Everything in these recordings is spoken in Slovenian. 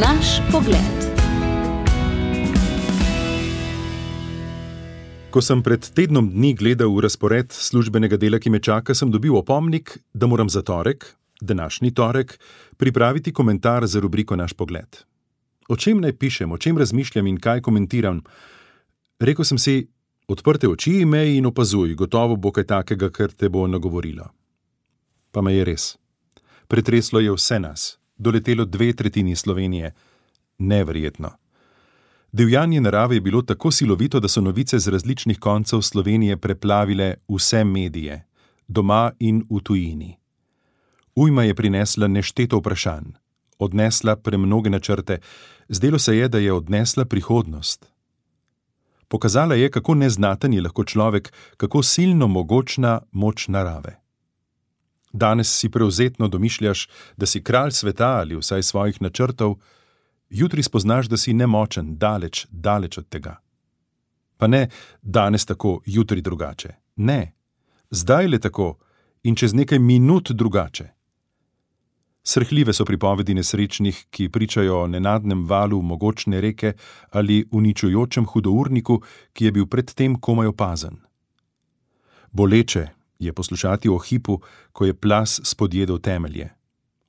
Naš pogled. Ko sem pred tednom dni gledal razpored službenega dela, ki me čaka, sem dobil opomnik, da moram za torek, današnji torek, pripraviti komentar za rubriko Naš pogled. O čem naj pišem, o čem razmišljam in kaj komentiram? Rekl sem si, odprte oči imej in opazuj, gotovo bo kaj takega, kar te bo nagovorilo. Pa me je res. Pretreslo je vse nas, doletelo dve tretjini Slovenije. Neverjetno. Divjanje narave je bilo tako silovito, da so novice z različnih koncev Slovenije preplavile vse medije, doma in v tujini. Ujma je prinesla nešteto vprašanj, odnesla premnoge načrte, zdelo se je, da je odnesla prihodnost. Pokazala je, kako neznaten je lahko človek, kako silno mogočna moč narave. Danes si prevzetno domišljaš, da si kralj sveta ali vsaj svojih načrtov, jutri spoznaš, da si nemočen, daleč, daleč od tega. Pa ne danes tako, jutri drugače. Ne, zdaj le tako in čez nekaj minut drugače. Srhljive so pripovedi nesrečnih, ki pričajo o nenadnem valu mogočne reke ali uničujočem hudourniku, ki je bil predtem komaj opazen. Boleče je poslušati o hipu, ko je plas spodjedel temelje,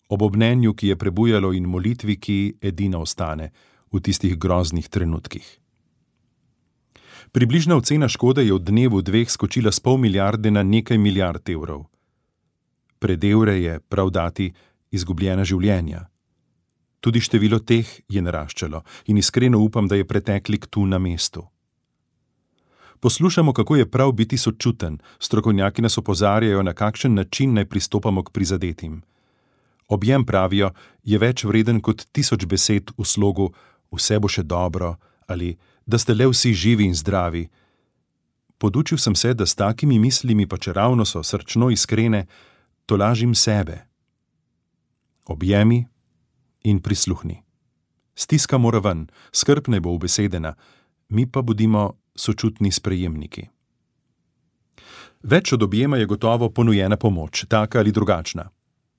ob obnenju, ki je prebujalo in molitvi, ki edina ostane v tistih groznih trenutkih. Približna ocena škode je v dnevu dveh skočila z pol milijarde na nekaj milijard evrov. Pred evre je, prav dati, izgubljena življenja. Tudi število teh je naraščalo in iskreno upam, da je preteklik tu na mestu. Poslušamo, kako je prav biti sočuten, strokovnjaki nas opozarjajo, na kakšen način naj pristopamo k prizadetim. Objem pravijo, je več vreden kot tisoč besed v slogu: Vse bo še dobro ali da ste le vsi živi in zdravi. Podučil sem se, da s takimi mislimi, pa če ravno so srčno iskrene, to lažim sebe. Objemi in prisluhni. Stiska mora ven, skrb ne bo ubesedena, mi pa bodimo sočutni sprejemniki. Več od objema je gotovo ponujena pomoč, taka ali drugačna.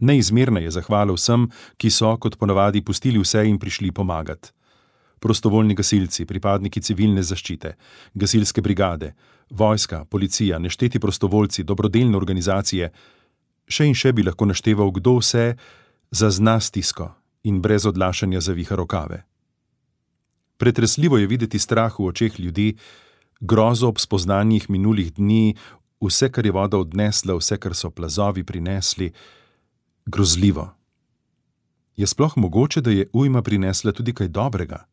Neizmerna je zahvala vsem, ki so, kot ponavadi, pustili vse in prišli pomagati. Prostovoljni gasilci, pripadniki civilne zaščite, gasilske brigade, vojska, policija, nešteti prostovoljci, dobrodelne organizacije, še in še bi lahko našteval, kdo vse zazna stisko in brez odlašanja zaviha rokave. Pretresljivo je videti strah v očeh ljudi, grozo ob spoznanjih minulih dni, vse, kar je voda odnesla, vse, kar so plazovi prinesli, grozljivo. Je sploh mogoče, da je ujma prinesla tudi kaj dobrega?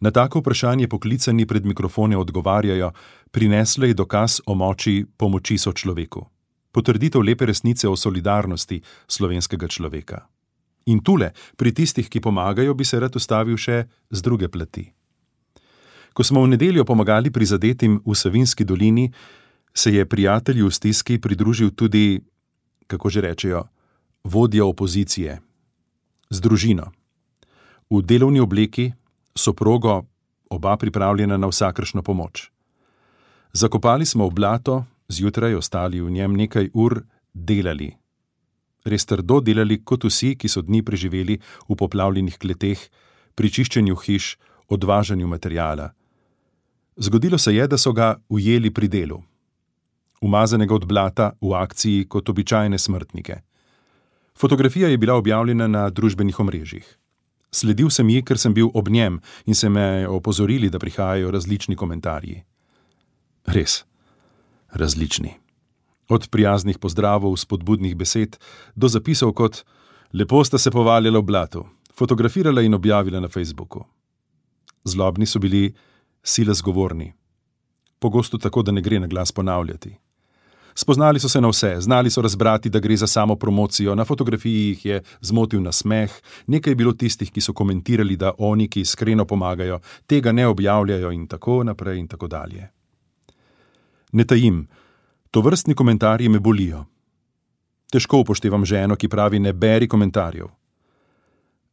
Na tako vprašanje poklicani pred mikrofone odgovarjajo: prinesla je dokaz o moči pomoči so človeku, potrditev lepe resnice o solidarnosti slovenskega človeka. In tule, pri tistih, ki pomagajo, bi se rad ustavil še z druge plati. Ko smo v nedeljo pomagali prizadetim v Savinski dolini, se je prijatelju v stiski pridružil tudi, kako že rečejo, vodja opozicije, z družino. V delovni obleki, soprogo, oba pripravljena na vsakršno pomoč. Zakopali smo v blato, zjutraj ostali v njem nekaj ur, delali res trdo delali kot vsi, ki so dni preživeli v poplavljenih kleteh, pri čiščenju hiš, odvažanju materijala. Zgodilo se je, da so ga ujeli pri delu, umazanega od blata v akciji kot običajne smrtnike. Fotografija je bila objavljena na družbenih omrežjih. Sledil sem ji, ker sem bil ob njem in se me opozorili, da prihajajo različni komentarji. Res, različni. Od prijaznih pozdravov, spodbudnih besed do zapisov kot: Lepo sta se povaljala v blatu, fotografirala in objavila na Facebooku. Zlobni so bili, sile zgovorni. Pogosto tako, da ne gre na glas ponavljati. Spoznali so se na vse, znali so razbrati, da gre za samo promocijo, na fotografiji jih je zmotil nasmeh, nekaj je bilo tistih, ki so komentirali, da oni, ki iskreno pomagajo, tega ne objavljajo in tako naprej in tako dalje. Ne tajim, To vrstni komentarji me bolijo. Težko upoštevam ženo, ki pravi: Ne beri komentarjev.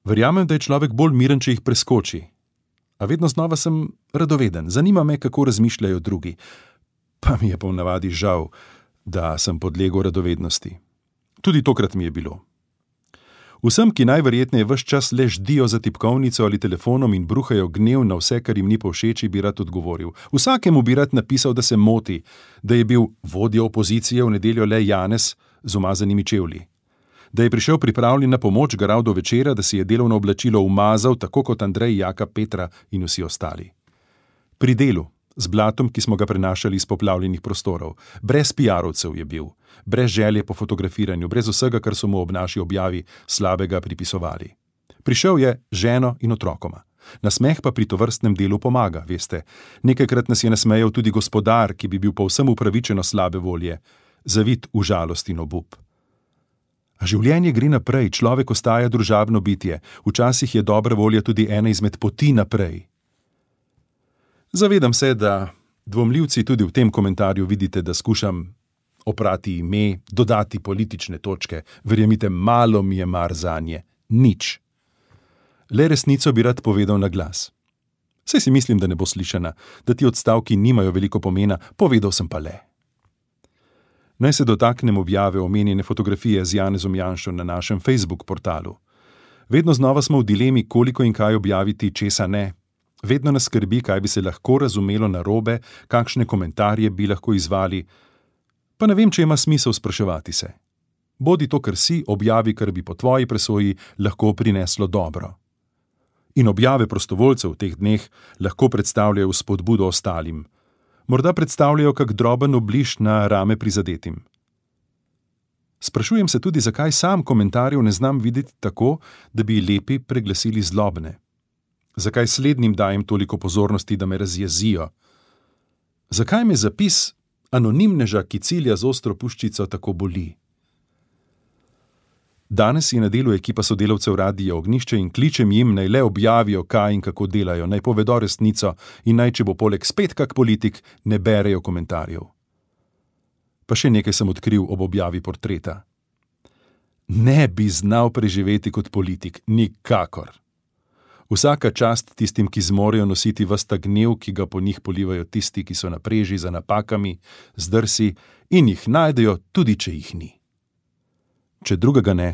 Verjamem, da je človek bolj miren, če jih preskoči. A vedno znova sem radoveden, zanima me, kako razmišljajo drugi. Pa mi je po navadi žal, da sem podlegel radovednosti. Tudi tokrat mi je bilo. Vsem, ki najverjetneje vse čas le ždijo za tipkovnico ali telefonom in bruhajo gnev na vse, kar jim ni povšeči, bi rad odgovoril. Vsakemu bi rad napisal, da se moti, da je bil vodja opozicije v nedeljo le Janez z umazanimi čevlji. Da je prišel pripravljen na pomoč Garav do večera, da si je delovno oblačilo umazal, tako kot Andrej, Jaka, Petra in vsi ostali. Pri delu, z blatom, ki smo ga prenašali iz poplavljenih prostorov, brez PR-ovcev je bil, brez želje po fotografiranju, brez vsega, kar so mu ob naši objavi slabega pripisovali. Prišel je ženo in otrokoma. Nasmeh pa pri tovrstnem delu pomaga, veste. Nekajkrat nas je nasmejal tudi gospodar, ki bi bil povsem upravičeno slabe volje, zavit v žalost in obup. A življenje gre naprej, človek ostaja družabno bitje, včasih je dobra volja tudi ena izmed poti naprej. Zavedam se, da dvomljivci tudi v tem komentarju vidite, da skušam oprati ime, dodati politične točke, verjemite, malo mi je mar za nje, nič. Le resnico bi rad povedal na glas. Vse si mislim, da ne bo slišana, da ti odstavki nimajo veliko pomena, povedal sem pa le. Naj se dotaknem objave omenjene fotografije z Janezom Janšom na našem Facebook portalu. Vedno znova smo v dilemi, koliko in kaj objaviti, česa ne. Vedno nas skrbi, kaj bi se lahko razumelo na robe, kakšne komentarje bi lahko izvali, pa ne vem, če ima smisel spraševati se. Bodi to, kar si, objavi, kar bi po tvoji presoji lahko prineslo dobro. In objave prostovoljcev v teh dneh lahko predstavljajo spodbudo ostalim, morda predstavljajo kak droben obliž na rame prizadetim. Sprašujem se tudi, zakaj sam komentarjev ne znam videti tako, da bi lepi preglasili zlobne. Zakaj slednjim dajem toliko pozornosti, da me razjezijo? Zakaj me zapis anonimneža, ki cilja z ostro puščico, tako boli. Danes je na delu ekipa sodelavcev radia Ognišče in kličem jim, naj le objavijo, kaj in kako delajo, naj povedo resnico in naj, če bo poleg spet kak politik, ne berejo komentarjev. Pa še nekaj sem odkril ob objavi portreta. Ne bi znal preživeti kot politik, nikakor. Vsaka čast tistim, ki zmorejo nositi vsta gnev, ki ga po njih polivajo tisti, ki so na preži za napakami, zdrsi in jih najdejo, tudi če jih ni. Če drugega ne,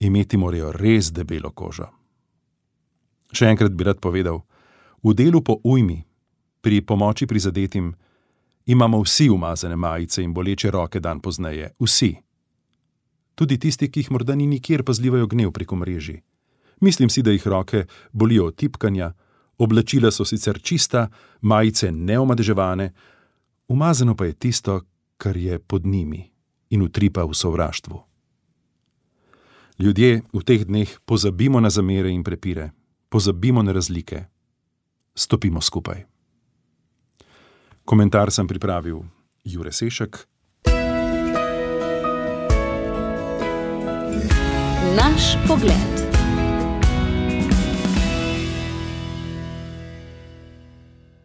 imeti morajo res debelo kožo. Še enkrat bi rad povedal, v delu po ujmi, pri pomoči prizadetim, imamo vsi umazane majice in boleče roke dan pozneje, vsi. Tudi tisti, ki jih morda ni nikjer pazljivajo gnev preko mreži. Mislim si, da jih roke bolijo od tipkanja, oblačila so sicer čista, majice neomadeževane, umazano pa je tisto, kar je pod njimi in utripa v sovraštvu. Ljudje v teh dneh pozabimo na zamere in prepire, pozabimo na razlike, stopimo skupaj. Komentar sem pripravil Jure Sešek. Naš pogled.